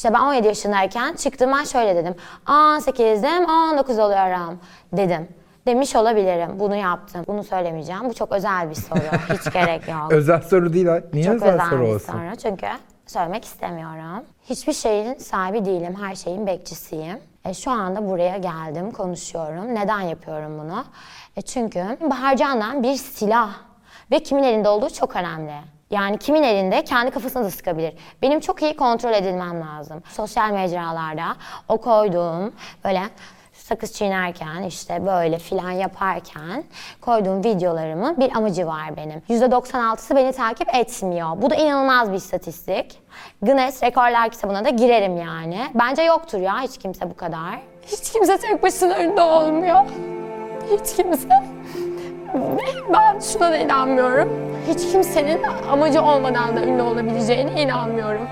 İşte ben 17 yaşındayken çıktım ben şöyle dedim. 18'dim 19 oluyorum dedim. Demiş olabilirim. Bunu yaptım. Bunu söylemeyeceğim. Bu çok özel bir soru. Hiç gerek yok. Özel soru değil ha. Niye Çok özel, özel soru bir olsun? soru çünkü söylemek istemiyorum. Hiçbir şeyin sahibi değilim, her şeyin bekçisiyim. E, şu anda buraya geldim, konuşuyorum. Neden yapıyorum bunu? E, çünkü Bahar Can'dan bir silah ve kimin elinde olduğu çok önemli. Yani kimin elinde kendi kafasına da sıkabilir. Benim çok iyi kontrol edilmem lazım. Sosyal mecralarda o koyduğum böyle sakız çiğnerken işte böyle filan yaparken koyduğum videolarımın bir amacı var benim. %96'sı beni takip etmiyor. Bu da inanılmaz bir istatistik. Guinness Rekorlar kitabına da girerim yani. Bence yoktur ya hiç kimse bu kadar. Hiç kimse tek başına ünlü olmuyor. Hiç kimse. Ben şuna da inanmıyorum. Hiç kimsenin amacı olmadan da ünlü olabileceğine inanmıyorum.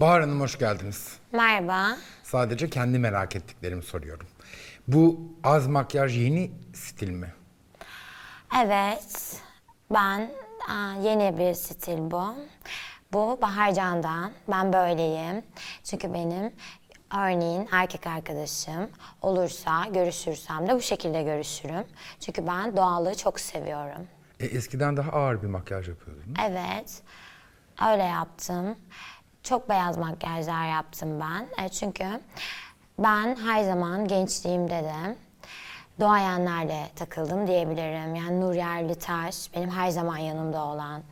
Bahar Hanım hoş geldiniz. Merhaba. Sadece kendi merak ettiklerimi soruyorum. Bu az makyaj yeni stil mi? Evet, ben aa, yeni bir stil bu. Bu Bahar Can'dan. Ben böyleyim. Çünkü benim örneğin erkek arkadaşım olursa, görüşürsem de bu şekilde görüşürüm. Çünkü ben doğallığı çok seviyorum. E, eskiden daha ağır bir makyaj yapıyordunuz. Evet, öyle yaptım. Çok beyaz makyajlar yaptım ben. E, çünkü ben her zaman gençliğimde de doğayenlerle takıldım diyebilirim. Yani Nur Yerlitaş benim her zaman yanımda olan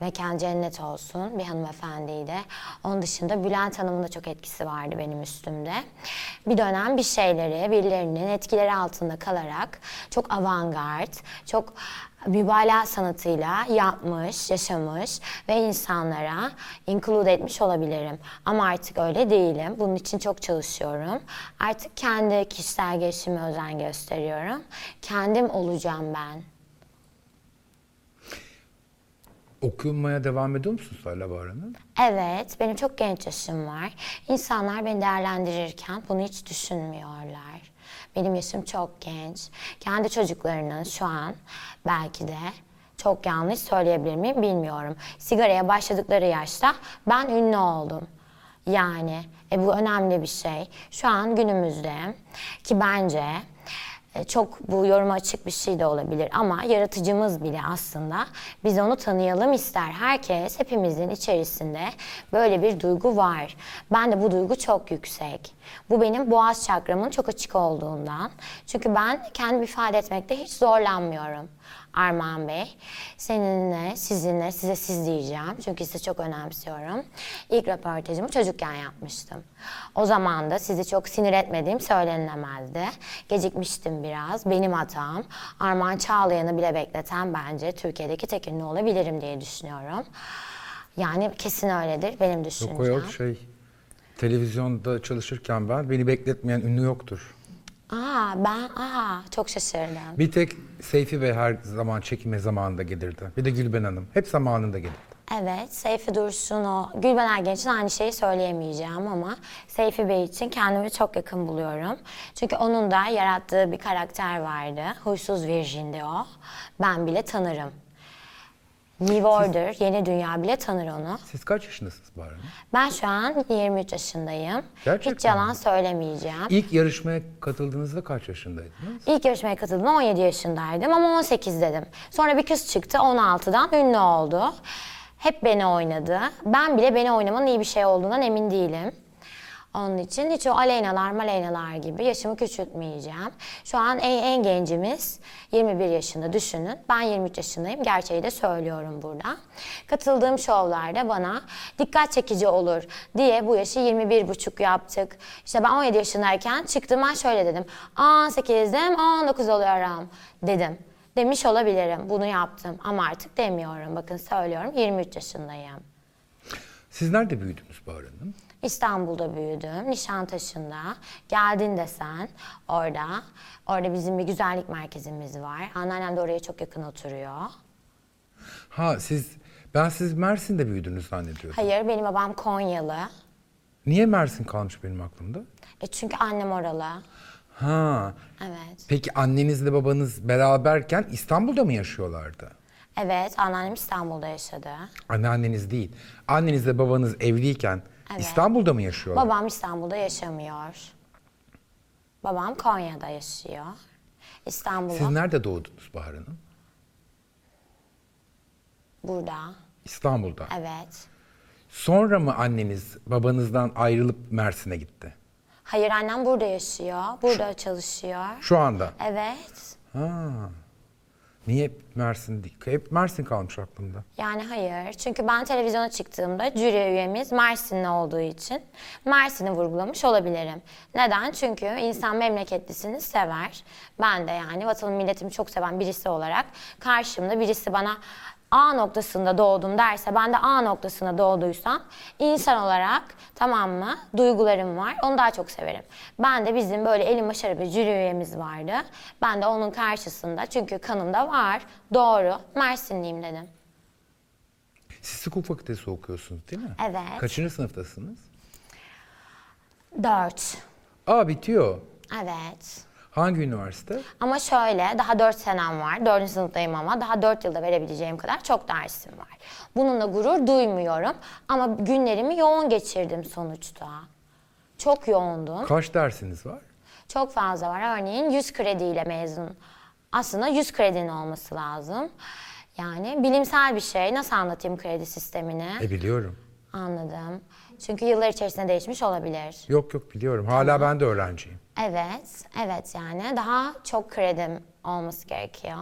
mekan cennet olsun bir hanımefendiydi. Onun dışında Bülent Hanım'ın da çok etkisi vardı benim üstümde. Bir dönem bir şeyleri birilerinin etkileri altında kalarak çok avantgard, çok mübalağa sanatıyla yapmış, yaşamış ve insanlara include etmiş olabilirim. Ama artık öyle değilim. Bunun için çok çalışıyorum. Artık kendi kişisel gelişime özen gösteriyorum. Kendim olacağım ben. Okumaya devam ediyor musunuz hala Bahar? Evet, benim çok genç yaşım var. İnsanlar beni değerlendirirken bunu hiç düşünmüyorlar. Benim yaşım çok genç. Kendi çocuklarının şu an belki de çok yanlış söyleyebilir miyim bilmiyorum. Sigaraya başladıkları yaşta ben ünlü oldum. Yani e, bu önemli bir şey. Şu an günümüzde ki bence çok bu yoruma açık bir şey de olabilir ama yaratıcımız bile aslında biz onu tanıyalım ister. Herkes hepimizin içerisinde böyle bir duygu var. Ben de bu duygu çok yüksek. Bu benim boğaz çakramın çok açık olduğundan. Çünkü ben kendimi ifade etmekte hiç zorlanmıyorum. Armağan Bey, seninle, sizinle, size siz diyeceğim. Çünkü sizi çok önemsiyorum. İlk röportajımı çocukken yapmıştım. O zaman da sizi çok sinir etmediğim söylenilemezdi. Gecikmiştim biraz. Benim hatam. Armağan Çağlayan'ı bile bekleten bence Türkiye'deki tek ünlü olabilirim diye düşünüyorum. Yani kesin öyledir benim düşüncem. Yok yok şey. Televizyonda çalışırken ben beni bekletmeyen ünlü yoktur. Aa ben aa çok şaşırdım. Bir tek Seyfi Bey her zaman çekime zamanında gelirdi. Bir de Gülben Hanım. Hep zamanında gelirdi. Evet, Seyfi Dursun o. Gülben Ergen için aynı şeyi söyleyemeyeceğim ama Seyfi Bey için kendimi çok yakın buluyorum. Çünkü onun da yarattığı bir karakter vardı. Huysuz Virjin'di o. Ben bile tanırım. New Order, Yeni Dünya bile tanır onu. Siz kaç yaşındasınız Bahar Hanım? Ben şu an 23 yaşındayım. Gerçekten Hiç yalan mi? söylemeyeceğim. İlk yarışmaya katıldığınızda kaç yaşındaydınız? İlk yarışmaya katıldığımda 17 yaşındaydım ama 18 dedim. Sonra bir kız çıktı 16'dan ünlü oldu. Hep beni oynadı. Ben bile beni oynamanın iyi bir şey olduğundan emin değilim. Onun için hiç o aleynalar maleynalar gibi yaşımı küçültmeyeceğim. Şu an en, en gencimiz 21 yaşında düşünün. Ben 23 yaşındayım. Gerçeği de söylüyorum burada. Katıldığım şovlarda bana dikkat çekici olur diye bu yaşı 21 buçuk yaptık. İşte ben 17 yaşındayken çıktım ben şöyle dedim. 18'dim 19 oluyorum dedim. Demiş olabilirim. Bunu yaptım ama artık demiyorum. Bakın söylüyorum 23 yaşındayım. Siz nerede büyüdünüz Bahar Hanım? İstanbul'da büyüdüm, Nişantaşı'nda. Geldin de sen orada. Orada bizim bir güzellik merkezimiz var. Anneannem de oraya çok yakın oturuyor. Ha siz, ben siz Mersin'de büyüdünüz zannediyordum. Hayır, benim babam Konyalı. Niye Mersin kalmış benim aklımda? E çünkü annem oralı. Ha. Evet. Peki annenizle babanız beraberken İstanbul'da mı yaşıyorlardı? Evet, anneannem İstanbul'da yaşadı. Anneanneniz değil. Annenizle babanız evliyken Evet. İstanbul'da mı yaşıyorlar? Babam İstanbul'da yaşamıyor. Babam Konya'da yaşıyor. İstanbul'da Siz nerede doğdunuz Bahar Hanım? burada. İstanbul'da. Evet. Sonra mı anneniz babanızdan ayrılıp Mersin'e gitti? Hayır annem burada yaşıyor. Burada çalışıyor. Şu anda. Evet. Ha. Niye hep Mersin değil? Hep Mersin kalmış aklımda. Yani hayır. Çünkü ben televizyona çıktığımda jüri üyemiz Mersinli olduğu için Mersin'i vurgulamış olabilirim. Neden? Çünkü insan memleketlisini sever. Ben de yani vatanım milletimi çok seven birisi olarak karşımda birisi bana A noktasında doğdum derse ben de A noktasında doğduysam insan olarak tamam mı duygularım var onu daha çok severim. Ben de bizim böyle elim başarı bir jüri üyemiz vardı. Ben de onun karşısında çünkü kanımda var doğru Mersinliyim dedim. Siz hukuk fakültesi okuyorsunuz değil mi? Evet. Kaçıncı sınıftasınız? Dört. Aa bitiyor. Evet. Hangi üniversite? Ama şöyle daha dört senem var. Dördüncü sınıftayım ama daha dört yılda verebileceğim kadar çok dersim var. Bununla gurur duymuyorum. Ama günlerimi yoğun geçirdim sonuçta. Çok yoğundum. Kaç dersiniz var? Çok fazla var. Örneğin 100 krediyle mezun. Aslında 100 kredinin olması lazım. Yani bilimsel bir şey. Nasıl anlatayım kredi sistemini? E biliyorum. Anladım. Çünkü yıllar içerisinde değişmiş olabilir. Yok yok biliyorum. Hala ben de öğrenciyim. Evet, evet yani daha çok kredim olması gerekiyor.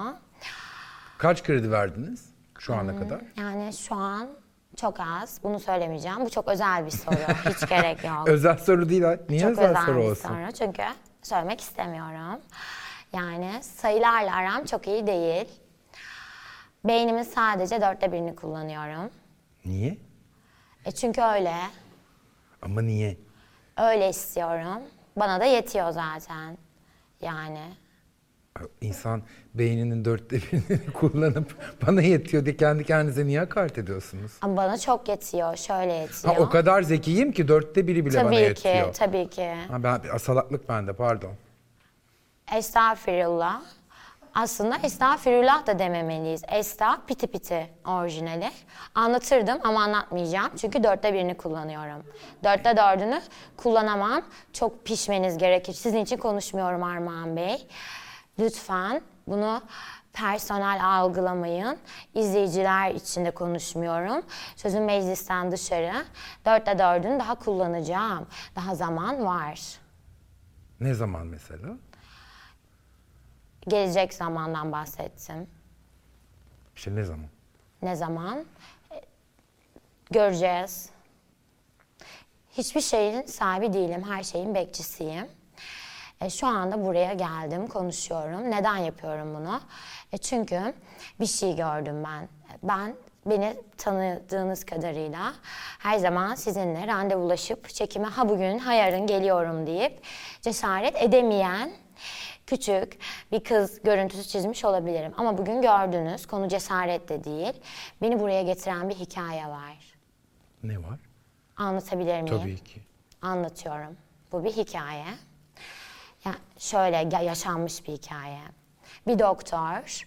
Kaç kredi verdiniz şu ana kadar? Yani şu an çok az. Bunu söylemeyeceğim. Bu çok özel bir soru. Hiç gerek yok. Özel soru değil ha. Niye çok özel, özel soru bir olsun? soru. Çünkü söylemek istemiyorum. Yani sayılarla aram çok iyi değil. Beynimin sadece dörtte birini kullanıyorum. Niye? E çünkü öyle. Ama niye? Öyle istiyorum. Bana da yetiyor zaten. Yani İnsan beyninin dörtte birini kullanıp bana yetiyor diye kendi kendinize niye hakaret ediyorsunuz? ama bana çok yetiyor. Şöyle yetiyor. Ha, o kadar zekiyim ki dörtte biri bile bana tabii ki, yetiyor. tabii ki. Ha, ben salaklık bende pardon. Estağfirullah. Aslında estağfirullah da dememeliyiz. Esta piti piti orijinali. Anlatırdım ama anlatmayacağım. Çünkü dörtte birini kullanıyorum. Dörtte dördünü kullanamam. Çok pişmeniz gerekir. Sizin için konuşmuyorum Armağan Bey. Lütfen bunu personel algılamayın. İzleyiciler için de konuşmuyorum. Sözüm meclisten dışarı. Dörtte dördünü daha kullanacağım. Daha zaman var. Ne zaman mesela? Gelecek zamandan bahsettim. İşte ne zaman? Ne zaman? E, Göreceğiz. Hiçbir şeyin sahibi değilim. Her şeyin bekçisiyim. E, şu anda buraya geldim, konuşuyorum. Neden yapıyorum bunu? E, çünkü bir şey gördüm ben. Ben beni tanıdığınız kadarıyla her zaman sizinle randevulaşıp çekime ha bugün ha yarın geliyorum deyip cesaret edemeyen küçük bir kız görüntüsü çizmiş olabilirim. Ama bugün gördünüz konu cesaret de değil. Beni buraya getiren bir hikaye var. Ne var? Anlatabilir miyim? Tabii ki. Anlatıyorum. Bu bir hikaye. Ya şöyle ya- yaşanmış bir hikaye. Bir doktor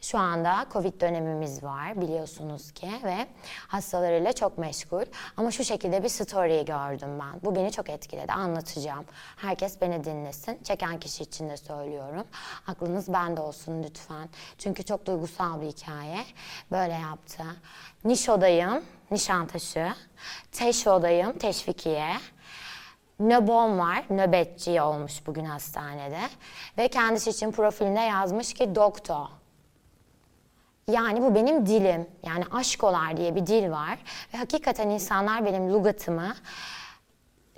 şu anda Covid dönemimiz var biliyorsunuz ki ve hastalarıyla çok meşgul. Ama şu şekilde bir story gördüm ben. Bu beni çok etkiledi. Anlatacağım. Herkes beni dinlesin. Çeken kişi için de söylüyorum. Aklınız bende olsun lütfen. Çünkü çok duygusal bir hikaye. Böyle yaptı. Nişodayım, Nişantaşı. Teşvodayım, Teşvikiye. Nöbon var, nöbetçi olmuş bugün hastanede. Ve kendisi için profilinde yazmış ki doktor. Yani bu benim dilim. Yani aşkolar diye bir dil var. Ve hakikaten insanlar benim lugatımı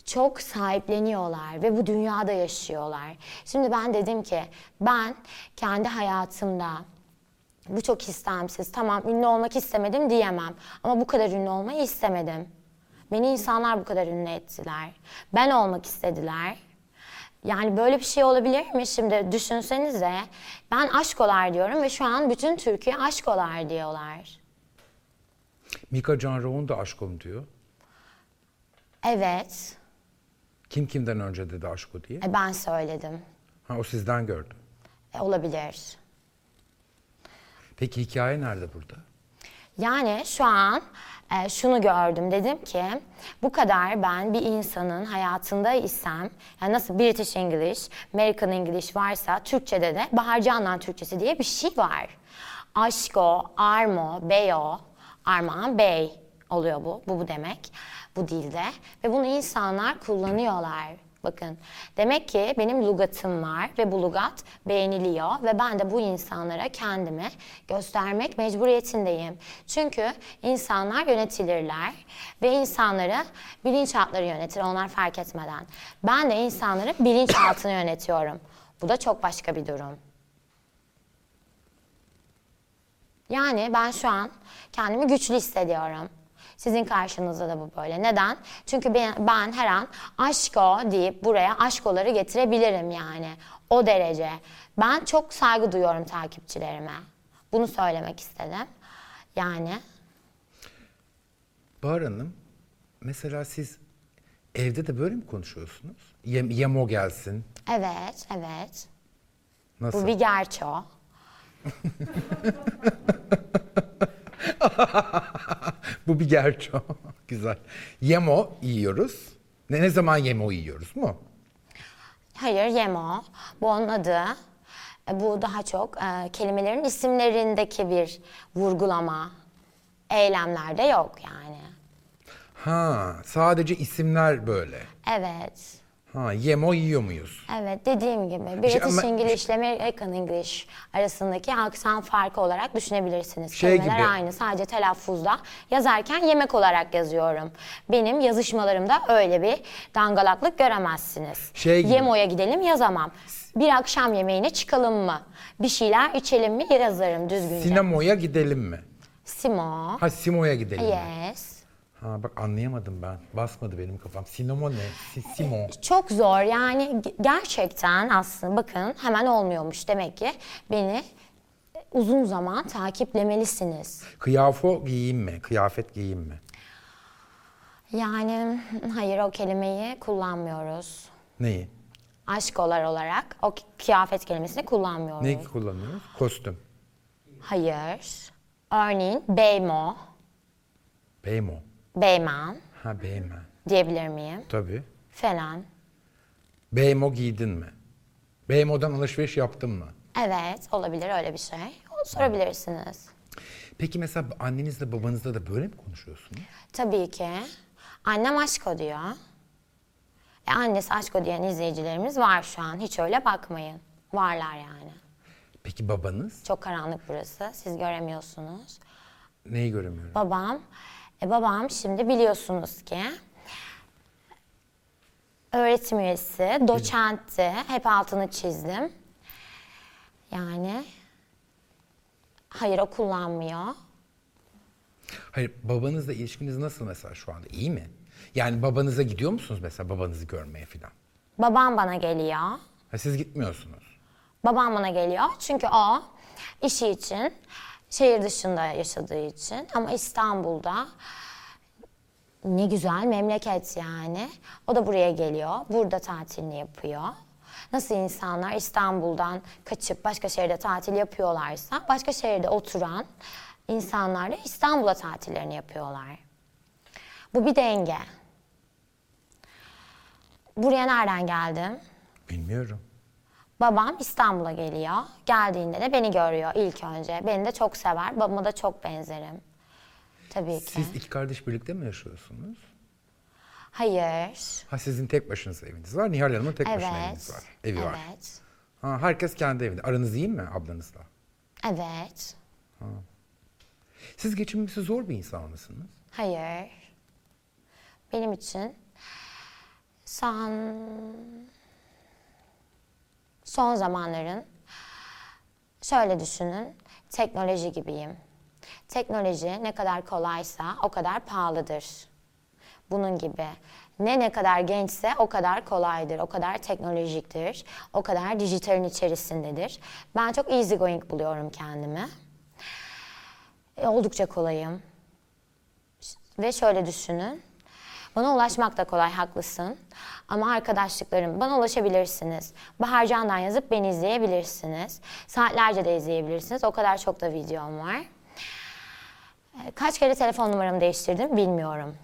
çok sahipleniyorlar ve bu dünyada yaşıyorlar. Şimdi ben dedim ki ben kendi hayatımda bu çok istemsiz. Tamam ünlü olmak istemedim diyemem. Ama bu kadar ünlü olmayı istemedim. Beni insanlar bu kadar ünlü ettiler. Ben olmak istediler. Yani böyle bir şey olabilir mi? Şimdi düşünsenize. Ben aşkolar diyorum ve şu an bütün Türkiye aşkolar diyorlar. Mika Can Raon da aşkım diyor. Evet, Kim kimden önce dedi aşko diye. e, ben söyledim. Ha o sizden gördüm. E, olabilir. Peki hikaye nerede burada? Yani şu an e, şunu gördüm. Dedim ki bu kadar ben bir insanın hayatında isem, yani nasıl British English, American English varsa Türkçe'de de Bahar Türkçesi diye bir şey var. Aşko, armo, beyo, armağan bey oluyor bu. Bu bu demek bu dilde. Ve bunu insanlar kullanıyorlar. Bakın demek ki benim lugatım var ve bu lugat beğeniliyor ve ben de bu insanlara kendimi göstermek mecburiyetindeyim. Çünkü insanlar yönetilirler ve insanları bilinçaltları yönetir onlar fark etmeden. Ben de insanları bilinçaltını yönetiyorum. Bu da çok başka bir durum. Yani ben şu an kendimi güçlü hissediyorum. Sizin karşınızda da bu böyle. Neden? Çünkü ben, ben her an aşko deyip buraya aşkoları getirebilirim yani. O derece. Ben çok saygı duyuyorum takipçilerime. Bunu söylemek istedim. Yani Bahar Hanım, mesela siz evde de böyle mi konuşuyorsunuz? Yem, yemo gelsin. evet, evet. Nasıl? Bu bir gerço. Bu bir gerçek. Güzel. Yemo yiyoruz. Ne, ne zaman yemo yiyoruz mu? Hayır, yemo. Bu onun adı. E, Bu daha çok e, kelimelerin isimlerindeki bir vurgulama. Eylemlerde yok yani. Ha, sadece isimler böyle. Evet. Ha, yemo yiyor muyuz? Evet dediğim gibi British ama- English ile American English arasındaki aksan farkı olarak düşünebilirsiniz. Şey Kelimeler gibi. aynı sadece telaffuzda yazarken yemek olarak yazıyorum. Benim yazışmalarımda öyle bir dangalaklık göremezsiniz. Şey gibi. Yemo'ya gidelim yazamam. Bir akşam yemeğine çıkalım mı? Bir şeyler içelim mi yazarım düzgünce. Sinemoya gidelim mi? Simo. Ha, Simo'ya gidelim mi? Yes. Ha bak anlayamadım ben. Basmadı benim kafam. Sinemo ne? Si, Simo. Çok zor yani ge- gerçekten aslında bakın hemen olmuyormuş demek ki beni uzun zaman takiplemelisiniz. Kıyafo giyeyim mi? Kıyafet giyeyim mi? Yani hayır o kelimeyi kullanmıyoruz. Neyi? Aşkolar olarak o kıyafet kelimesini kullanmıyoruz. Neyi kullanıyoruz? Kostüm. Hayır. Örneğin beymo, Beymo. Beyman Ha beymen. diyebilir miyim? Tabii. Falan. Beymo giydin mi? Beymo'dan alışveriş yaptın mı? Evet olabilir öyle bir şey. Sorabilirsiniz. Peki mesela annenizle babanızla da böyle mi konuşuyorsunuz? Tabii ki. Annem aşko diyor. E annesi aşko diyen izleyicilerimiz var şu an. Hiç öyle bakmayın. Varlar yani. Peki babanız? Çok karanlık burası. Siz göremiyorsunuz. Neyi göremiyorum? Babam, e babam şimdi biliyorsunuz ki öğretim üyesi, doçentti. Hep altını çizdim. Yani hayır o kullanmıyor. Hayır babanızla ilişkiniz nasıl mesela şu anda? İyi mi? Yani babanıza gidiyor musunuz mesela babanızı görmeye falan? Babam bana geliyor. Ha, siz gitmiyorsunuz. Babam bana geliyor çünkü o işi için şehir dışında yaşadığı için ama İstanbul'da ne güzel memleket yani. O da buraya geliyor. Burada tatilini yapıyor. Nasıl insanlar İstanbul'dan kaçıp başka şehirde tatil yapıyorlarsa başka şehirde oturan insanlar da İstanbul'a tatillerini yapıyorlar. Bu bir denge. Buraya nereden geldim? Bilmiyorum. Babam İstanbul'a geliyor. Geldiğinde de beni görüyor ilk önce. Beni de çok sever. Babama da çok benzerim. Tabii ki. Siz iki kardeş birlikte mi yaşıyorsunuz? Hayır. Ha sizin tek başınıza eviniz var. Nihal Hanım'ın tek başına eviniz var. Evi var. Evet. Ha, herkes kendi evinde. Aranız iyi mi ablanızla? Evet. Siz geçinmesi zor bir insan mısınız? Hayır. Benim için son son zamanların şöyle düşünün. Teknoloji gibiyim. Teknoloji ne kadar kolaysa o kadar pahalıdır. Bunun gibi. Ne ne kadar gençse o kadar kolaydır, o kadar teknolojiktir, o kadar dijitalin içerisindedir. Ben çok easy going buluyorum kendimi. E, oldukça kolayım. Ve şöyle düşünün. Bana ulaşmak da kolay, haklısın. Ama arkadaşlıklarım, bana ulaşabilirsiniz. Bahar Can'dan yazıp beni izleyebilirsiniz. Saatlerce de izleyebilirsiniz. O kadar çok da videom var. E, Kaç kere telefon numaramı değiştirdim bilmiyorum.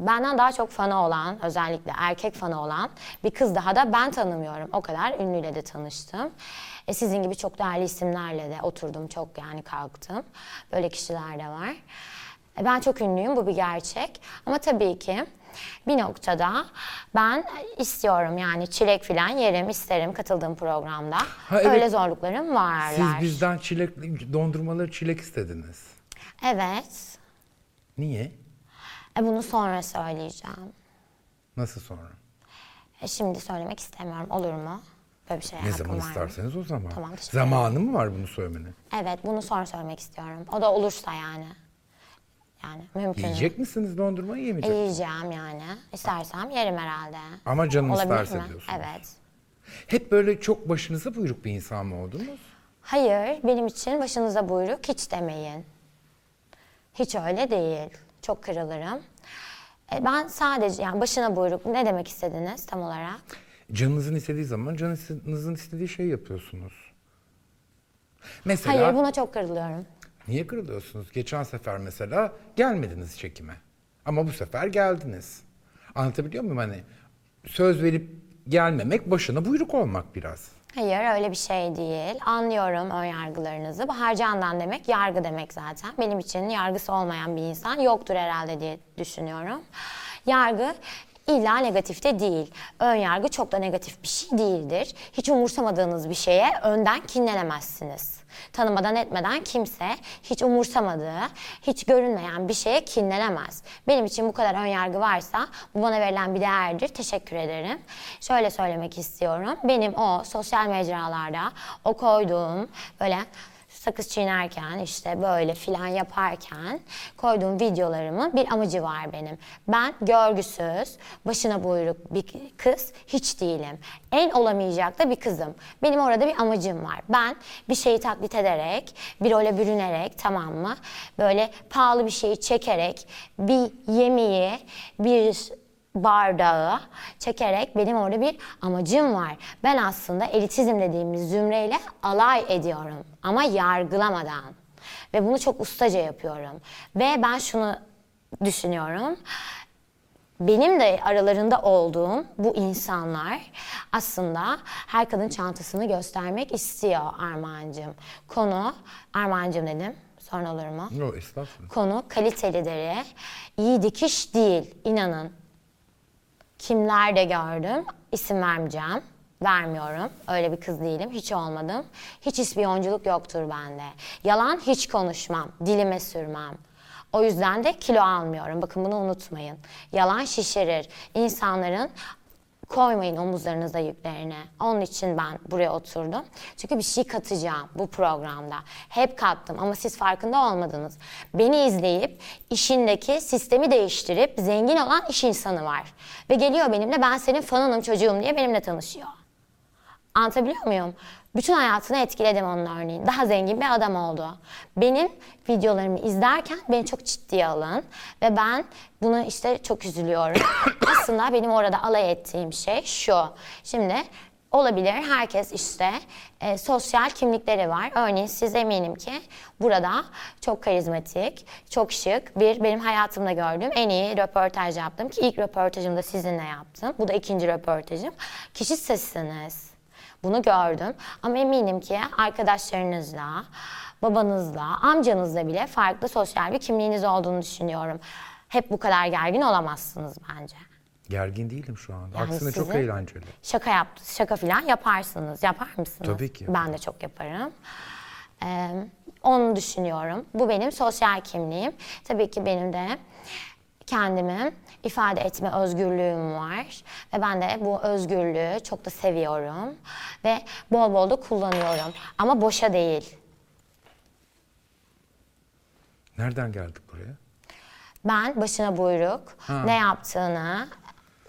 Benden daha çok fanı olan, özellikle erkek fanı olan bir kız daha da ben tanımıyorum. O kadar ünlüyle de tanıştım. E, sizin gibi çok değerli isimlerle de oturdum, çok yani kalktım. Böyle kişiler de var. E, ben çok ünlüyüm, bu bir gerçek. Ama tabii ki bir noktada ben istiyorum yani çilek filan yerim, isterim katıldığım programda. Ha, evet. Öyle zorluklarım varlar. Siz bizden çilek, dondurmaları çilek istediniz. Evet. Niye? E, bunu sonra söyleyeceğim. Nasıl sonra? E, şimdi söylemek istemiyorum. Olur mu? Böyle bir şey Ne zaman isterseniz o zaman. Tamam. Zamanı mı var bunu söylemenin? Evet, bunu sonra söylemek istiyorum. O da olursa yani. Yani mümkün. Yiyecek misiniz dondurmayı E, yemeyecek? yiyeceğim yani. İstersem yerim herhalde. Ama canın Olabilir isterse mi? diyorsunuz. Evet. Hep böyle çok başınıza buyruk bir insan mı oldunuz? Hayır, benim için başınıza buyruk hiç demeyin. Hiç öyle değil. Çok kırılırım. E, ben sadece yani başına buyruk ne demek istediniz tam olarak? Canınızın istediği zaman canınızın istediği şeyi yapıyorsunuz. Mesela Hayır, buna çok kırılıyorum. Niye kırılıyorsunuz? Geçen sefer mesela gelmediniz çekime. Ama bu sefer geldiniz. Anlatabiliyor muyum? Hani söz verip gelmemek başına buyruk olmak biraz. Hayır öyle bir şey değil. Anlıyorum ön yargılarınızı. Bahar Candan demek yargı demek zaten. Benim için yargısı olmayan bir insan yoktur herhalde diye düşünüyorum. Yargı illa negatif de değil. Ön yargı çok da negatif bir şey değildir. Hiç umursamadığınız bir şeye önden kinlenemezsiniz. Tanımadan etmeden kimse hiç umursamadığı, hiç görünmeyen bir şeye kinlenemez. Benim için bu kadar ön yargı varsa bu bana verilen bir değerdir. Teşekkür ederim. Şöyle söylemek istiyorum. Benim o sosyal mecralarda o koyduğum böyle sakız çiğnerken işte böyle filan yaparken koyduğum videolarımın bir amacı var benim. Ben görgüsüz, başına buyruk bir kız hiç değilim. En olamayacak da bir kızım. Benim orada bir amacım var. Ben bir şeyi taklit ederek, bir role bürünerek tamam mı? Böyle pahalı bir şeyi çekerek, bir yemeği, bir bardağı çekerek benim orada bir amacım var. Ben aslında elitizm dediğimiz zümreyle alay ediyorum ama yargılamadan. Ve bunu çok ustaca yapıyorum. Ve ben şunu düşünüyorum. Benim de aralarında olduğum bu insanlar aslında her kadın çantasını göstermek istiyor Armağan'cığım. Konu, Armağan'cığım dedim. Sonra olur mu? Yok estağfurullah. Konu kaliteli deri, iyi dikiş değil, inanın. Kimler de gördüm, isim vermeyeceğim. Vermiyorum. Öyle bir kız değilim. Hiç olmadım. Hiç ispiyonculuk yoktur bende. Yalan hiç konuşmam. Dilime sürmem. O yüzden de kilo almıyorum. Bakın bunu unutmayın. Yalan şişirir. İnsanların koymayın omuzlarınıza yüklerini. Onun için ben buraya oturdum. Çünkü bir şey katacağım bu programda. Hep kattım ama siz farkında olmadınız. Beni izleyip işindeki sistemi değiştirip zengin olan iş insanı var. Ve geliyor benimle ben senin fanınım çocuğum diye benimle tanışıyor. Anlatabiliyor muyum? Bütün hayatını etkiledim onun örneğin. Daha zengin bir adam oldu. Benim videolarımı izlerken beni çok ciddiye alın. Ve ben bunu işte çok üzülüyorum. Aslında benim orada alay ettiğim şey şu. Şimdi olabilir herkes işte e, sosyal kimlikleri var. Örneğin siz eminim ki burada çok karizmatik, çok şık bir benim hayatımda gördüğüm en iyi röportaj yaptım. Ki ilk röportajımı da sizinle yaptım. Bu da ikinci röportajım. Kişi sizsiniz. Bunu gördüm ama eminim ki arkadaşlarınızla, babanızla, amcanızla bile farklı sosyal bir kimliğiniz olduğunu düşünüyorum. Hep bu kadar gergin olamazsınız bence. Gergin değilim şu anda. Yani Aksine çok eğlenceli. Şaka yaptı, şaka falan yaparsınız. Yapar mısınız? Tabii ki Ben de çok yaparım. Ee, onu düşünüyorum. Bu benim sosyal kimliğim. Tabii ki benim de kendimi ifade etme özgürlüğüm var. Ve ben de bu özgürlüğü çok da seviyorum. Ve bol bol da kullanıyorum. Ama boşa değil. Nereden geldik buraya? Ben başına buyruk ne yaptığını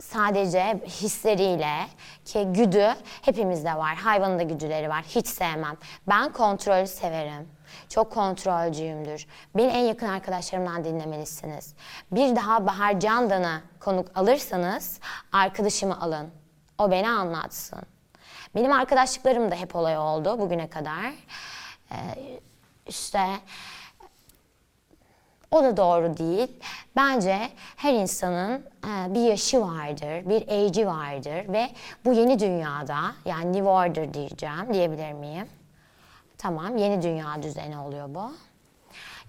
sadece hisleriyle ki güdü hepimizde var. Hayvanın da güdüleri var. Hiç sevmem. Ben kontrolü severim. Çok kontrolcüyümdür. Beni en yakın arkadaşlarımdan dinlemelisiniz. Bir daha Bahar Candan'ı konuk alırsanız arkadaşımı alın. O beni anlatsın. Benim arkadaşlıklarım da hep olay oldu bugüne kadar. Ee, işte O da doğru değil. Bence her insanın e, bir yaşı vardır, bir age'i vardır ve bu yeni dünyada yani New Order diyeceğim, diyebilir miyim? Tamam, yeni dünya düzeni oluyor bu.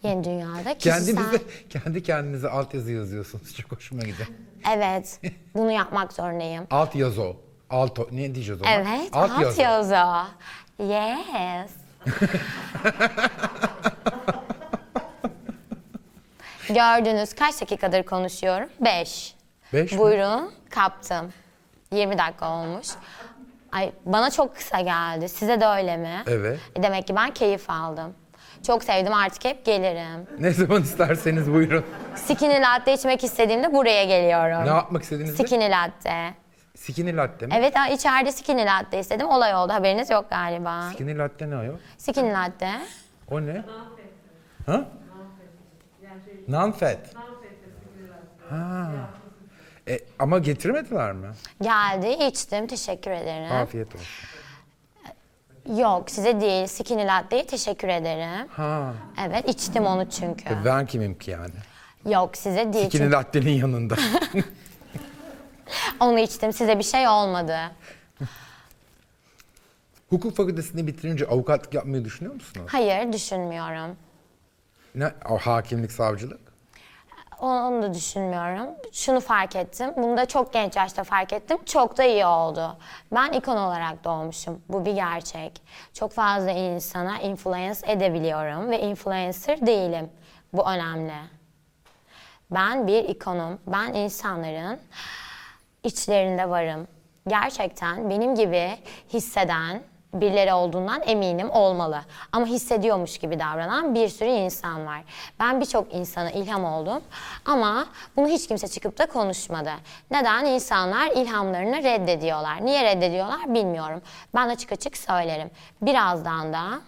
Yeni dünyada kişisel... Kendinize, kendi kendinize altyazı yazıyorsunuz. Çok hoşuma gidiyor. Evet, bunu yapmak zorundayım. Alt yazı. Alto. Ne diyeceğiz ona? Evet, alt, yazı. Yes. Gördünüz kaç dakikadır konuşuyorum? Beş. Beş mi? Buyurun, kaptım. 20 dakika olmuş. Ay bana çok kısa geldi. Size de öyle mi? Evet. E, Demek ki ben keyif aldım. Çok sevdim artık hep gelirim. Ne zaman isterseniz buyurun. Skinny latte içmek istediğimde buraya geliyorum. Ne yapmak istediğinizde? Skinny latte. Skinny latte mi? Evet ha, içeride skinny latte istedim. Olay oldu. Haberiniz yok galiba. Skinny latte ne ayol? Skinny latte. O ne? Ha? Non-fat. Ha. E, ama getirmediler mi? Geldi, içtim. Teşekkür ederim. Afiyet olsun. Yok, size değil. Skinny latte'ye teşekkür ederim. Ha. Evet, içtim onu çünkü. E, ben kimim ki yani? Yok, size değil. Skinny Çünkü latte'nin yanında. onu içtim. Size bir şey olmadı. Hukuk fakültesini bitirince avukatlık yapmayı düşünüyor musunuz? Hayır, düşünmüyorum. Ne? O hakimlik, savcılık? Onu da düşünmüyorum. Şunu fark ettim. Bunu da çok genç yaşta fark ettim. Çok da iyi oldu. Ben ikon olarak doğmuşum. Bu bir gerçek. Çok fazla insana influence edebiliyorum ve influencer değilim. Bu önemli. Ben bir ikonum. Ben insanların içlerinde varım. Gerçekten benim gibi hisseden birileri olduğundan eminim olmalı. Ama hissediyormuş gibi davranan bir sürü insan var. Ben birçok insana ilham oldum ama bunu hiç kimse çıkıp da konuşmadı. Neden? İnsanlar ilhamlarını reddediyorlar. Niye reddediyorlar bilmiyorum. Ben açık açık söylerim. Birazdan da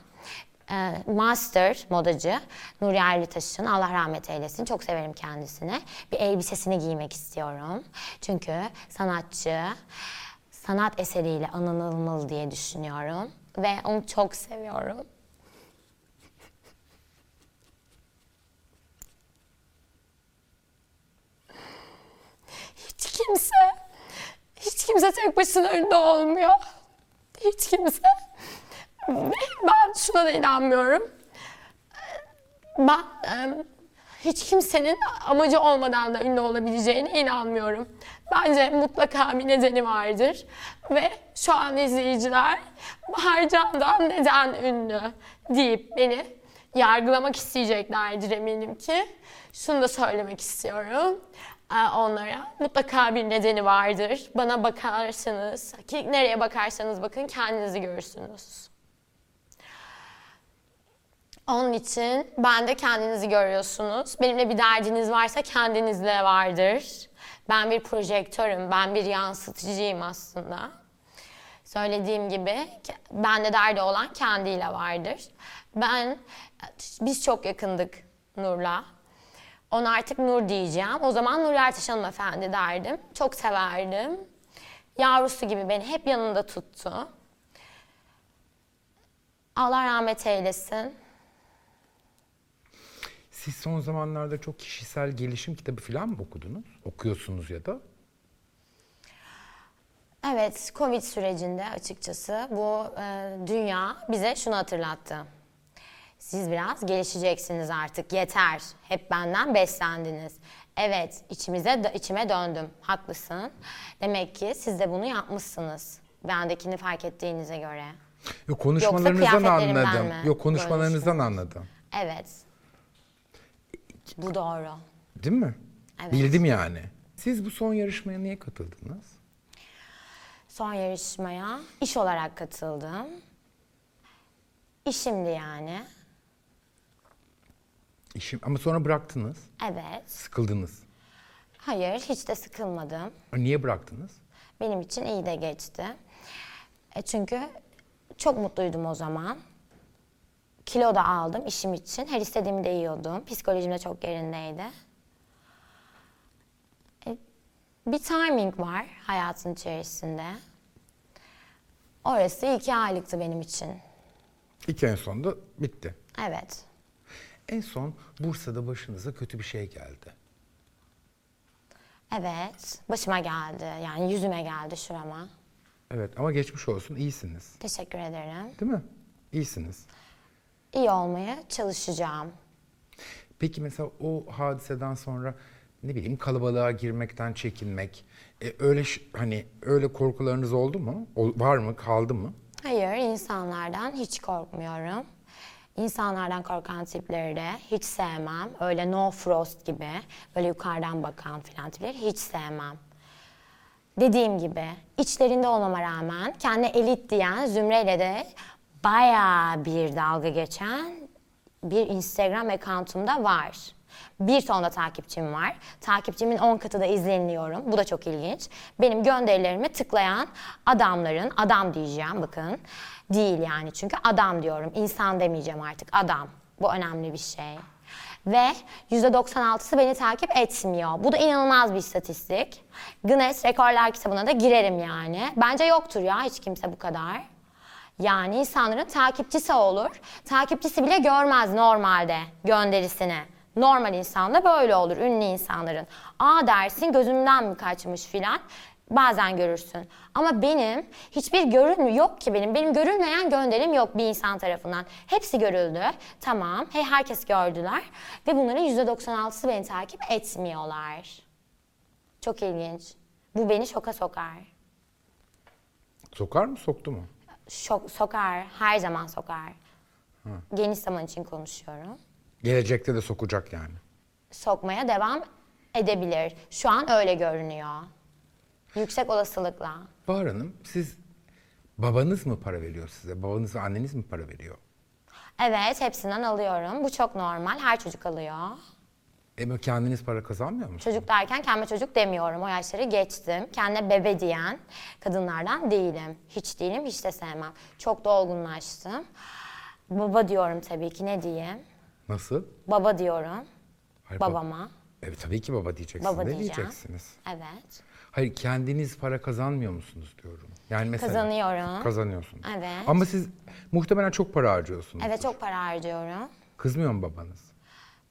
e, master modacı Nuri Erlitaş'ın Allah rahmet eylesin. Çok severim kendisini. Bir elbisesini giymek istiyorum. Çünkü sanatçı sanat eseriyle anılmalı diye düşünüyorum. Ve onu çok seviyorum. Hiç kimse, hiç kimse tek başına önde olmuyor. Hiç kimse. Ben şuna da inanmıyorum. Ben hiç kimsenin amacı olmadan da ünlü olabileceğine inanmıyorum. Bence mutlaka bir nedeni vardır. Ve şu an izleyiciler Bahar Can'dan neden ünlü deyip beni yargılamak isteyeceklerdir eminim ki. Şunu da söylemek istiyorum e, onlara. Mutlaka bir nedeni vardır. Bana bakarsanız, nereye bakarsanız bakın kendinizi görürsünüz. Onun için ben de kendinizi görüyorsunuz. Benimle bir derdiniz varsa kendinizle vardır. Ben bir projektörüm, ben bir yansıtıcıyım aslında. Söylediğim gibi bende derdi olan kendiyle vardır. Ben, biz çok yakındık Nur'la. Ona artık Nur diyeceğim. O zaman Nur Ertaş hanımefendi derdim. Çok severdim. Yavrusu gibi beni hep yanında tuttu. Allah rahmet eylesin. Siz son zamanlarda çok kişisel gelişim kitabı falan mı okudunuz? Okuyorsunuz ya da? Evet, Covid sürecinde açıkçası bu e, dünya bize şunu hatırlattı. Siz biraz gelişeceksiniz artık, yeter. Hep benden beslendiniz. Evet, içimize içime döndüm. Haklısın. Demek ki siz de bunu yapmışsınız. Bendekini fark ettiğinize göre. Yok konuşmalarınızdan kıyafetlerimden anladım. mi Yok konuşmalarınızdan anladım. Evet. Bu doğru. Değil mi? Evet. Bildim yani. Siz bu son yarışmaya niye katıldınız? Son yarışmaya iş olarak katıldım. İşimdi yani. İşim ama sonra bıraktınız. Evet. Sıkıldınız. Hayır, hiç de sıkılmadım. Niye bıraktınız? Benim için iyi de geçti. E çünkü çok mutluydum o zaman. Kilo da aldım işim için. Her istediğimi de yiyordum. Psikolojim de çok yerindeydi. E, bir timing var hayatın içerisinde. Orası iki aylıktı benim için. İki ay sonunda bitti. Evet. En son Bursa'da başınıza kötü bir şey geldi. Evet, başıma geldi. Yani yüzüme geldi şurama. Evet ama geçmiş olsun iyisiniz. Teşekkür ederim. Değil mi? İyisiniz. İyi olmaya çalışacağım. Peki mesela o hadiseden sonra ne bileyim kalabalığa girmekten çekinmek e, öyle hani öyle korkularınız oldu mu? Ol- var mı? Kaldı mı? Hayır, insanlardan hiç korkmuyorum. İnsanlardan korkan tipleri de hiç sevmem. Öyle no frost gibi, böyle yukarıdan bakan filan tipleri hiç sevmem. Dediğim gibi içlerinde olmama rağmen kendi elit diyen zümreyle de bayağı bir dalga geçen bir Instagram accountumda var. Bir tonda takipçim var. Takipçimin 10 katı da izleniliyorum. Bu da çok ilginç. Benim gönderilerimi tıklayan adamların, adam diyeceğim bakın. Değil yani çünkü adam diyorum. İnsan demeyeceğim artık adam. Bu önemli bir şey. Ve %96'sı beni takip etmiyor. Bu da inanılmaz bir istatistik. Guinness Rekorlar kitabına da girerim yani. Bence yoktur ya hiç kimse bu kadar. Yani insanların takipçisi olur. Takipçisi bile görmez normalde gönderisini. Normal insanda böyle olur ünlü insanların. Aa dersin gözümden mi kaçmış filan. Bazen görürsün. Ama benim hiçbir görün yok ki benim. Benim görülmeyen gönderim yok bir insan tarafından. Hepsi görüldü. Tamam. Hey, herkes gördüler. Ve bunların %96'sı beni takip etmiyorlar. Çok ilginç. Bu beni şoka sokar. Sokar mı soktu mu? Şok, sokar. Her zaman sokar. Geniş zaman için konuşuyorum. Gelecekte de sokacak yani. Sokmaya devam edebilir. Şu an öyle görünüyor. Yüksek olasılıkla. Bahar Hanım siz babanız mı para veriyor size? Babanız anneniz mi para veriyor? Evet, hepsinden alıyorum. Bu çok normal. Her çocuk alıyor. Böyle kendiniz para kazanmıyor musunuz? Çocuk derken kendime çocuk demiyorum. O yaşları geçtim. Kendine bebe diyen kadınlardan değilim. Hiç değilim, hiç de sevmem. Çok da olgunlaştım. Baba diyorum tabii ki. Ne diyeyim? Nasıl? Baba diyorum. Hayır, bab- Babama. Evet tabii ki baba diyeceksiniz. Baba ne diyeceğim. diyeceksiniz? Evet. Hayır kendiniz para kazanmıyor musunuz diyorum. Yani mesela Kazanıyorum. Kazanıyorsunuz. Evet. Ama siz muhtemelen çok para harcıyorsunuz. Evet çok para harcıyorum. Kızmıyor mu babanız?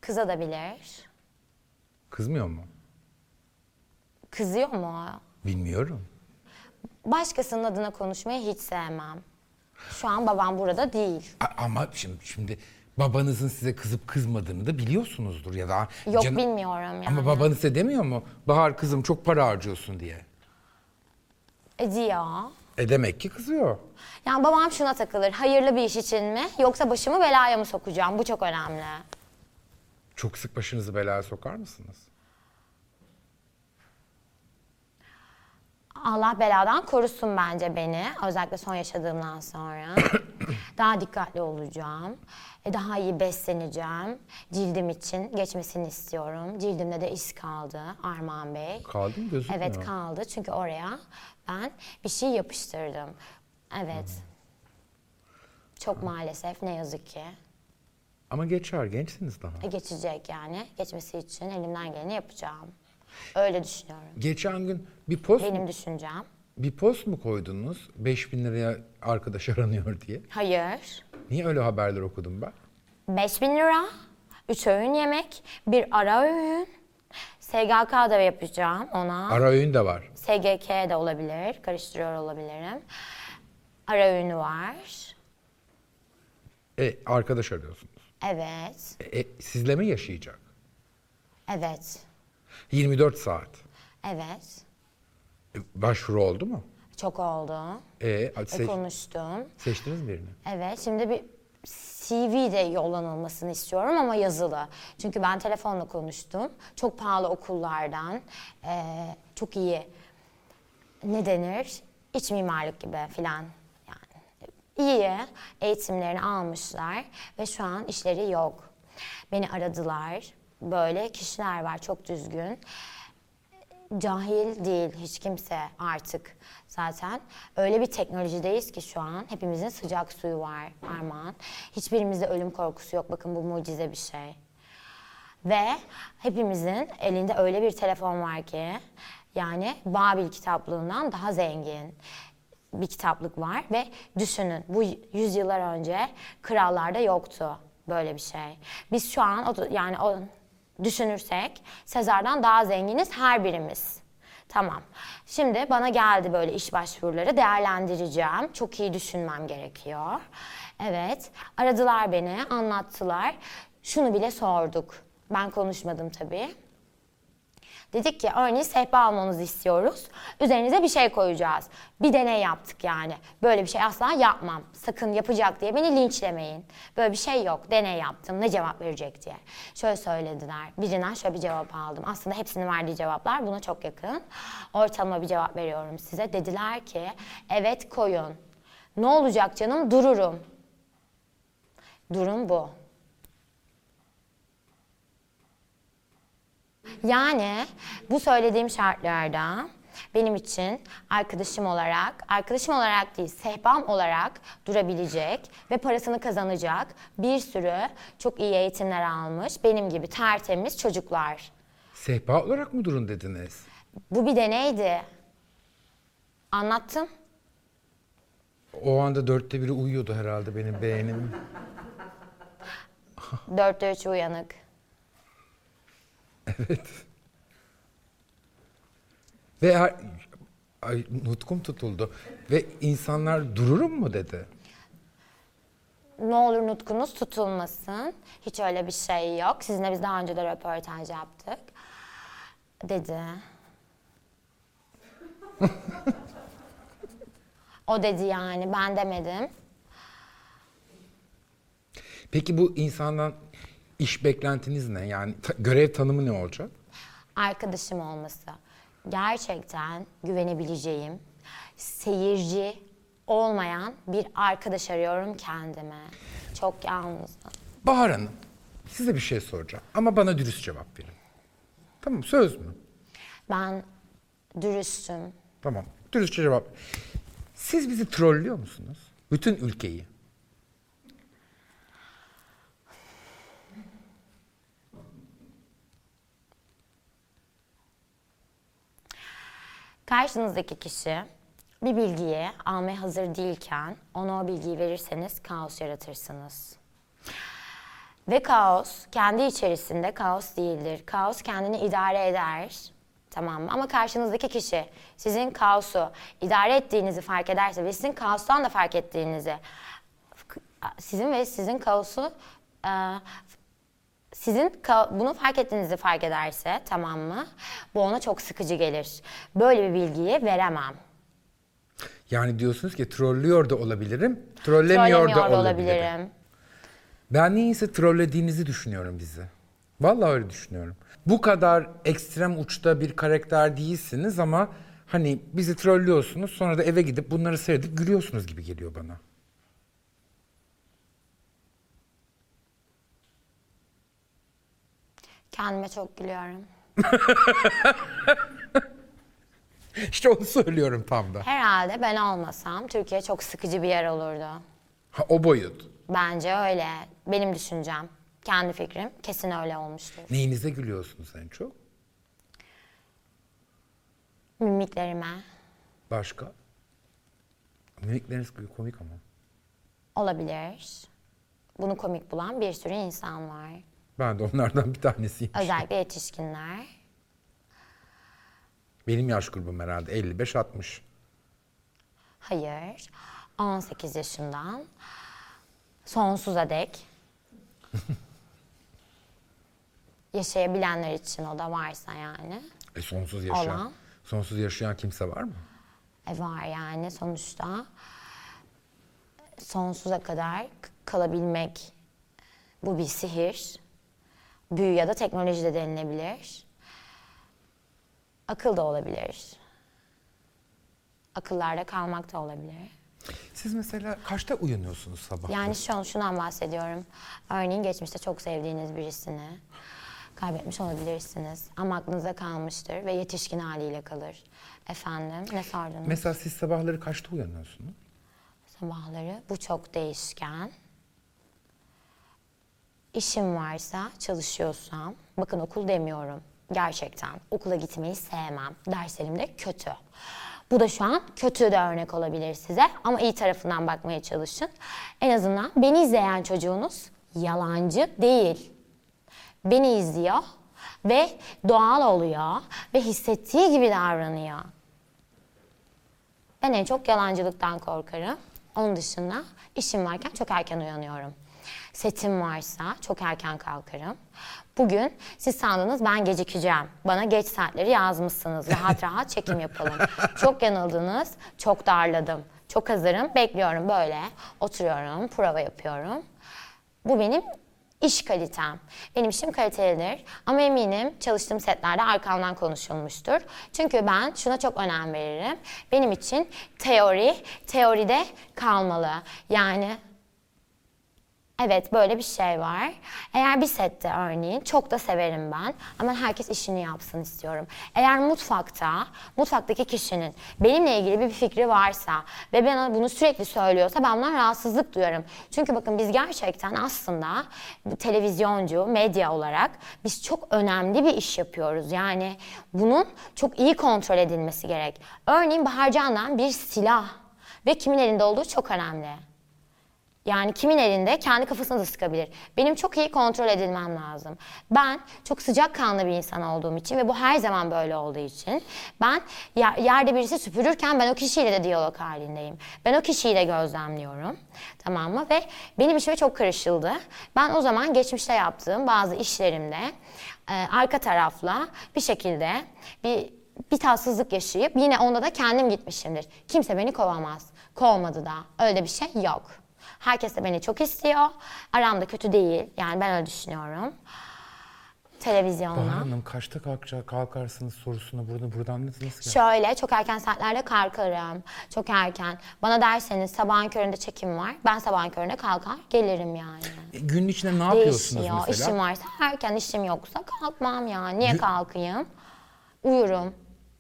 Kızabilir. Kızmıyor mu? Kızıyor mu? Bilmiyorum. Başkasının adına konuşmayı hiç sevmem. Şu an babam burada değil. A- ama şimdi, şimdi babanızın size kızıp kızmadığını da biliyorsunuzdur ya da Yok canım- bilmiyorum yani. Ama babanız size demiyor mu? Bahar kızım çok para harcıyorsun diye. Ediyor. E demek ki kızıyor. Yani babam şuna takılır. Hayırlı bir iş için mi yoksa başımı belaya mı sokacağım? Bu çok önemli. Çok sık başınızı belaya sokar mısınız? Allah beladan korusun bence beni. Özellikle son yaşadığımdan sonra. daha dikkatli olacağım. E, Daha iyi besleneceğim. Cildim için geçmesini istiyorum. Cildimde de iz kaldı Armağan Bey. Kaldı mı gözükmüyor? Evet kaldı çünkü oraya ben bir şey yapıştırdım. Evet. Çok maalesef ne yazık ki. Ama geçer gençsiniz daha. E, Geçecek yani. Geçmesi için elimden geleni yapacağım. Öyle düşünüyorum. Geçen gün bir post Benim düşüncem. bir post mu koydunuz? 5000 liraya arkadaş aranıyor diye. Hayır. Niye öyle haberler okudum ben? 5000 lira, 3 öğün yemek, bir ara öğün. SGK da yapacağım ona. Ara öğün de var. SGK de olabilir, karıştırıyor olabilirim. Ara öğünü var. E arkadaş arıyorsunuz. Evet, E, e, sizle mi yaşayacak? evet, 24 saat. evet. E, başvuru oldu mu? Çok oldu. E, E, seç- konuştum. seçtiniz birini? Evet, şimdi bir CV de yollanılmasını istiyorum ama yazılı. Çünkü ben telefonla konuştum. Çok pahalı okullardan, eee, çok iyi ne denir? İç mimarlık gibi filan. İyi eğitimlerini almışlar ve şu an işleri yok. Beni aradılar. Böyle kişiler var çok düzgün cahil değil hiç kimse artık zaten. Öyle bir teknolojideyiz ki şu an hepimizin sıcak suyu var Armağan. Hiçbirimizde ölüm korkusu yok. Bakın bu mucize bir şey. Ve hepimizin elinde öyle bir telefon var ki yani Babil kitaplığından daha zengin bir kitaplık var ve düşünün bu yüzyıllar önce krallarda yoktu. böyle bir şey. Biz şu an yani o düşünürsek Sezar'dan daha zenginiz her birimiz. Tamam. Şimdi bana geldi böyle iş başvuruları değerlendireceğim. Çok iyi düşünmem gerekiyor. Evet. Aradılar beni, anlattılar. Şunu bile sorduk. Ben konuşmadım tabii. Dedik ki örneğin sehpa almanızı istiyoruz. Üzerinize bir şey koyacağız. Bir deney yaptık yani. Böyle bir şey asla yapmam. Sakın yapacak diye beni linçlemeyin. Böyle bir şey yok. Deney yaptım. Ne cevap verecek diye. Şöyle söylediler. Birinden şöyle bir cevap aldım. Aslında hepsinin verdiği cevaplar buna çok yakın. Ortalama bir cevap veriyorum size. Dediler ki evet koyun. Ne olacak canım? Dururum. Durum bu. Yani bu söylediğim şartlarda benim için arkadaşım olarak, arkadaşım olarak değil, sehpam olarak durabilecek ve parasını kazanacak bir sürü çok iyi eğitimler almış, benim gibi tertemiz çocuklar. Sehpa olarak mı durun dediniz? Bu bir deneydi. Anlattım. O anda dörtte biri uyuyordu herhalde benim beğenim. Dörtte üç uyanık. Ve her- ay, nutkum tutuldu. Ve insanlar dururum mu dedi. Ne olur nutkunuz tutulmasın. Hiç öyle bir şey yok. Sizinle biz daha önce de röportaj yaptık. Dedi. o dedi yani ben demedim. Peki bu insandan iş beklentiniz ne? Yani ta- görev tanımı ne olacak? Arkadaşım olması. Gerçekten güvenebileceğim, seyirci olmayan bir arkadaş arıyorum kendime. Çok yalnızım. Bahar Hanım, size bir şey soracağım ama bana dürüst cevap verin. Tamam, söz mü? Ben dürüstüm. Tamam, dürüstçe cevap. Siz bizi trollüyor musunuz? Bütün ülkeyi. Karşınızdaki kişi bir bilgiyi almaya hazır değilken ona o bilgiyi verirseniz kaos yaratırsınız. Ve kaos kendi içerisinde kaos değildir. Kaos kendini idare eder. Tamam mı? Ama karşınızdaki kişi sizin kaosu idare ettiğinizi fark ederse ve sizin kaostan da fark ettiğinizi sizin ve sizin kaosu sizin bunu fark ettiğinizi fark ederse tamam mı? Bu ona çok sıkıcı gelir. Böyle bir bilgiyi veremem. Yani diyorsunuz ki trollüyor da olabilirim, trollemiyor, Söylemiyor da da olabilirim. olabilirim. Ben niyeyse trollediğinizi düşünüyorum bizi. Vallahi öyle düşünüyorum. Bu kadar ekstrem uçta bir karakter değilsiniz ama hani bizi trollüyorsunuz sonra da eve gidip bunları seyredip gülüyorsunuz gibi geliyor bana. Kendime çok gülüyorum. İşte onu söylüyorum tam da. Herhalde ben olmasam Türkiye çok sıkıcı bir yer olurdu. Ha, o boyut. Bence öyle. Benim düşüncem. Kendi fikrim. Kesin öyle olmuştur. Neyinize gülüyorsunuz en çok? Mimiklerime Başka? Mimikleriniz komik ama. olabilir. Bunu komik bulan bir sürü insan var. Ben de onlardan bir tanesiyim. Özellikle yetişkinler. Benim yaş grubum herhalde 55-60. Hayır. 18 yaşından sonsuza dek yaşayabilenler için o da varsa yani. E sonsuz yaşayan, Olan. sonsuz yaşayan kimse var mı? E var yani sonuçta sonsuza kadar kalabilmek bu bir sihir. Büyü ya da teknoloji de denilebilir. Akıl da olabilir. Akıllarda kalmak da olabilir. Siz mesela kaçta uyanıyorsunuz sabah? Yani şu an şundan bahsediyorum. Örneğin geçmişte çok sevdiğiniz birisini kaybetmiş olabilirsiniz. Ama aklınıza kalmıştır ve yetişkin haliyle kalır. Efendim ne sordunuz? Mesela siz sabahları kaçta uyanıyorsunuz? Sabahları bu çok değişken. İşim varsa, çalışıyorsam, bakın okul demiyorum. Gerçekten okula gitmeyi sevmem. Derslerim de kötü. Bu da şu an kötü de örnek olabilir size ama iyi tarafından bakmaya çalışın. En azından beni izleyen çocuğunuz yalancı değil. Beni izliyor ve doğal oluyor ve hissettiği gibi davranıyor. Ben en çok yalancılıktan korkarım. Onun dışında işim varken çok erken uyanıyorum. Setim varsa çok erken kalkarım. Bugün siz sandınız ben gecikeceğim. Bana geç saatleri yazmışsınız. Rahat rahat çekim yapalım. Çok yanıldınız. Çok darladım. Çok hazırım. Bekliyorum böyle. Oturuyorum. Prova yapıyorum. Bu benim iş kalitem. Benim işim kalitelidir ama eminim çalıştığım setlerde arkamdan konuşulmuştur. Çünkü ben şuna çok önem veririm. Benim için teori, teoride kalmalı. Yani Evet böyle bir şey var. Eğer bir sette örneğin çok da severim ben ama herkes işini yapsın istiyorum. Eğer mutfakta, mutfaktaki kişinin benimle ilgili bir fikri varsa ve bana bunu sürekli söylüyorsa ben bundan rahatsızlık duyarım. Çünkü bakın biz gerçekten aslında televizyoncu, medya olarak biz çok önemli bir iş yapıyoruz. Yani bunun çok iyi kontrol edilmesi gerek. Örneğin Bahar Can'dan bir silah ve kimin elinde olduğu çok önemli. Yani kimin elinde kendi kafasına da sıkabilir. Benim çok iyi kontrol edilmem lazım. Ben çok sıcakkanlı bir insan olduğum için ve bu her zaman böyle olduğu için ben yer- yerde birisi süpürürken ben o kişiyle de diyalog halindeyim. Ben o kişiyi de gözlemliyorum. Tamam mı? Ve benim işime çok karışıldı. Ben o zaman geçmişte yaptığım bazı işlerimde e, arka tarafla bir şekilde bir bir tatsızlık yaşayıp yine onda da kendim gitmişimdir. Kimse beni kovamaz. Kovmadı da. Öyle bir şey yok. Herkes de beni çok istiyor. Aramda kötü değil. Yani ben öyle düşünüyorum. Televizyonla. Bahar Hanım kaçta kalkacak, kalkarsınız sorusuna burada buradan nasıl nasıl Şöyle çok erken saatlerde kalkarım. Çok erken. Bana derseniz sabahın köründe çekim var. Ben sabahın köründe kalkar gelirim yani. E, Günün içinde ne yapıyorsunuz Değişiyor. mesela? İşim varsa erken işim yoksa kalkmam yani. Niye Gün- kalkayım? Uyurum.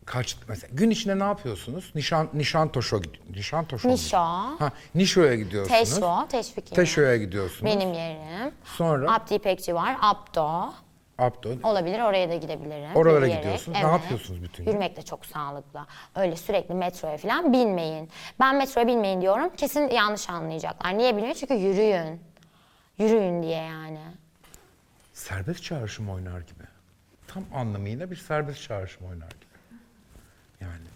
Kaç mesela gün içinde ne yapıyorsunuz? Nişan Nişantoşo gid- Nişantoşo mu? Nişo. Ha, Nişo'ya gidiyorsunuz. Teşvo, teşvik yeri. Teşo'ya gidiyorsunuz. Benim yerim. Sonra Abdi İpekçi var. Abdo. Abdo. Olabilir oraya da gidebilirim. Oralara Yürüyerek, gidiyorsunuz. Ne yapıyorsunuz bütün gün? Yürümek de çok sağlıklı. Öyle sürekli metroya falan binmeyin. Ben metroya binmeyin diyorum. Kesin yanlış anlayacaklar. Niye bilmiyorum? Çünkü yürüyün. Yürüyün diye yani. Serbest çağrışım oynar gibi. Tam anlamıyla bir serbest çağrışım oynar gibi. Yani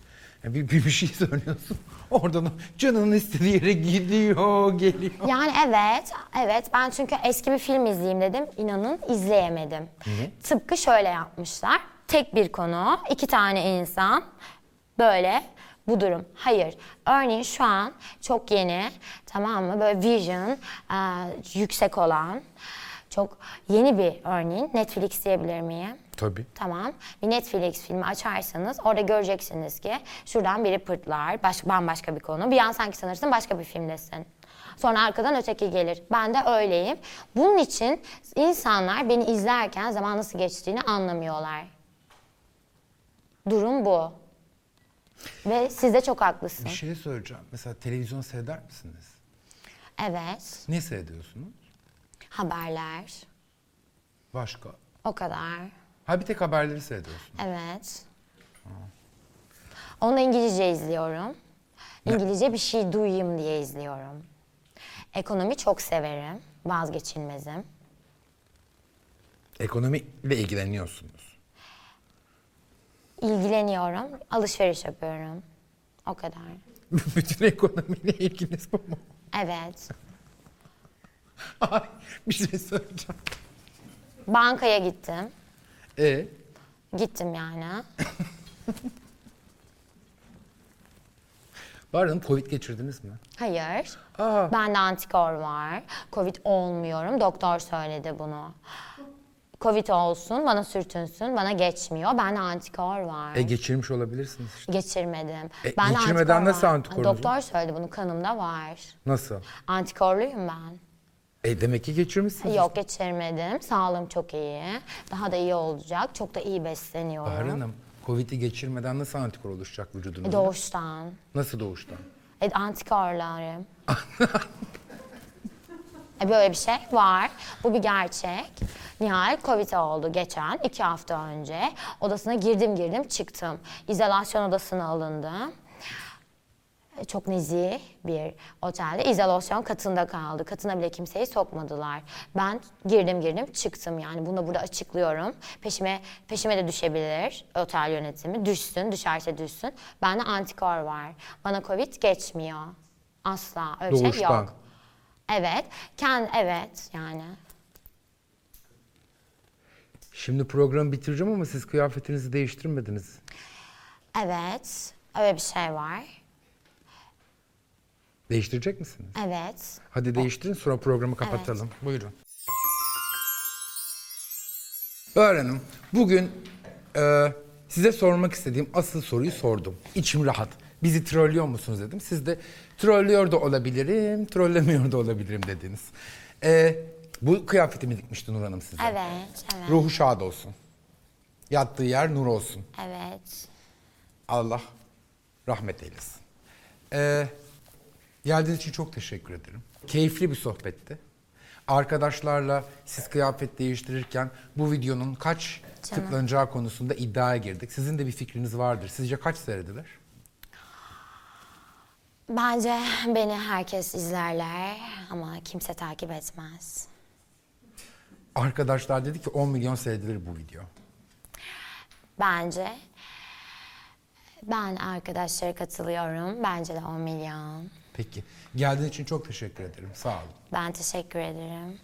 ya bir, bir, bir şey söylüyorsun. Oradan canının istediği yere gidiyor, geliyor. Yani evet, evet. Ben çünkü eski bir film izleyeyim dedim. İnanın izleyemedim. Tıpkı şöyle yapmışlar. Tek bir konu, iki tane insan. Böyle bu durum. Hayır. Örneğin şu an çok yeni, tamam mı? Böyle vision e, yüksek olan, çok yeni bir örneğin. Netflix diyebilir miyim? Tabii. Tamam. Bir Netflix filmi açarsanız orada göreceksiniz ki şuradan biri pırtlar, baş, bambaşka bir konu. Bir an sanki sanırsın başka bir filmdesin. Sonra arkadan öteki gelir. Ben de öyleyim. Bunun için insanlar beni izlerken zaman nasıl geçtiğini anlamıyorlar. Durum bu. Ve siz de çok haklısın. Bir şey söyleyeceğim. Mesela televizyon seyreder misiniz? Evet. Ne seyrediyorsunuz? Haberler. Başka. O kadar. Ha bir tek haberleri seyrediyorsunuz. Evet. Onu İngilizce izliyorum. İngilizce bir şey duyayım diye izliyorum. Ekonomi çok severim. Vazgeçilmezim. Ekonomiyle ilgileniyorsunuz. İlgileniyorum. Alışveriş yapıyorum. O kadar. Bütün ekonomiyle ilginiz bu mu? Evet. Ay, bir şey söyleyeceğim. Bankaya gittim. E Gittim yani. Hanım Covid geçirdiniz mi? Hayır. Aa. Bende antikor var. Covid olmuyorum. Doktor söyledi bunu. Covid olsun, bana sürtünsün, bana geçmiyor. Bende antikor var. E geçirmiş olabilirsiniz işte. Geçirmedim. E, Bende geçirmeden antikor nasıl var. antikorunuz Doktor söyledi bunu kanımda var. Nasıl? Antikorluyum ben. E demek ki geçirmişsiniz. Yok geçirmedim. Sağlığım çok iyi. Daha da iyi olacak. Çok da iyi besleniyorum. Bahar Hanım Covid'i geçirmeden nasıl antikor oluşacak vücudunuzda? Doğuştan. Nasıl doğuştan? E, antikorlarım. e, böyle bir şey var. Bu bir gerçek. Nihal Covid oldu geçen iki hafta önce. Odasına girdim girdim çıktım. İzolasyon odasına alındım. Çok nezih bir otelde izolasyon katında kaldı. Katına bile kimseyi sokmadılar. Ben girdim girdim çıktım yani bunu da burada açıklıyorum. Peşime peşime de düşebilir otel yönetimi. Düşsün, düşerse düşsün. Bende antikor var. Bana Covid geçmiyor. Asla öyle şey Doğuştan. yok. Evet. Kend, evet yani. Şimdi programı bitireceğim ama siz kıyafetinizi değiştirmediniz. Evet. Öyle bir şey var. Değiştirecek misiniz? Evet. Hadi değiştirin sonra programı kapatalım. Buyurun. Öğrenim. Bugün e, size sormak istediğim asıl soruyu sordum. İçim rahat. Bizi trollüyor musunuz dedim. Siz de trollüyor da olabilirim, trollemiyor da olabilirim dediniz. E, bu kıyafetimi dikmişti Nur Hanım size. Evet. Evet. Ruhu şad olsun. Yattığı yer nur olsun. Evet. Allah rahmet eylesin. Ee, geldiğiniz için çok teşekkür ederim. Keyifli bir sohbetti. Arkadaşlarla siz kıyafet değiştirirken bu videonun kaç Canım. tıklanacağı konusunda iddiaya girdik. Sizin de bir fikriniz vardır. Sizce kaç seyredilir? Bence beni herkes izlerler ama kimse takip etmez. Arkadaşlar dedi ki 10 milyon seyredilir bu video. Bence ben arkadaşlara katılıyorum. Bence de 10 milyon. Peki. Geldiğiniz için çok teşekkür ederim. Sağ olun. Ben teşekkür ederim.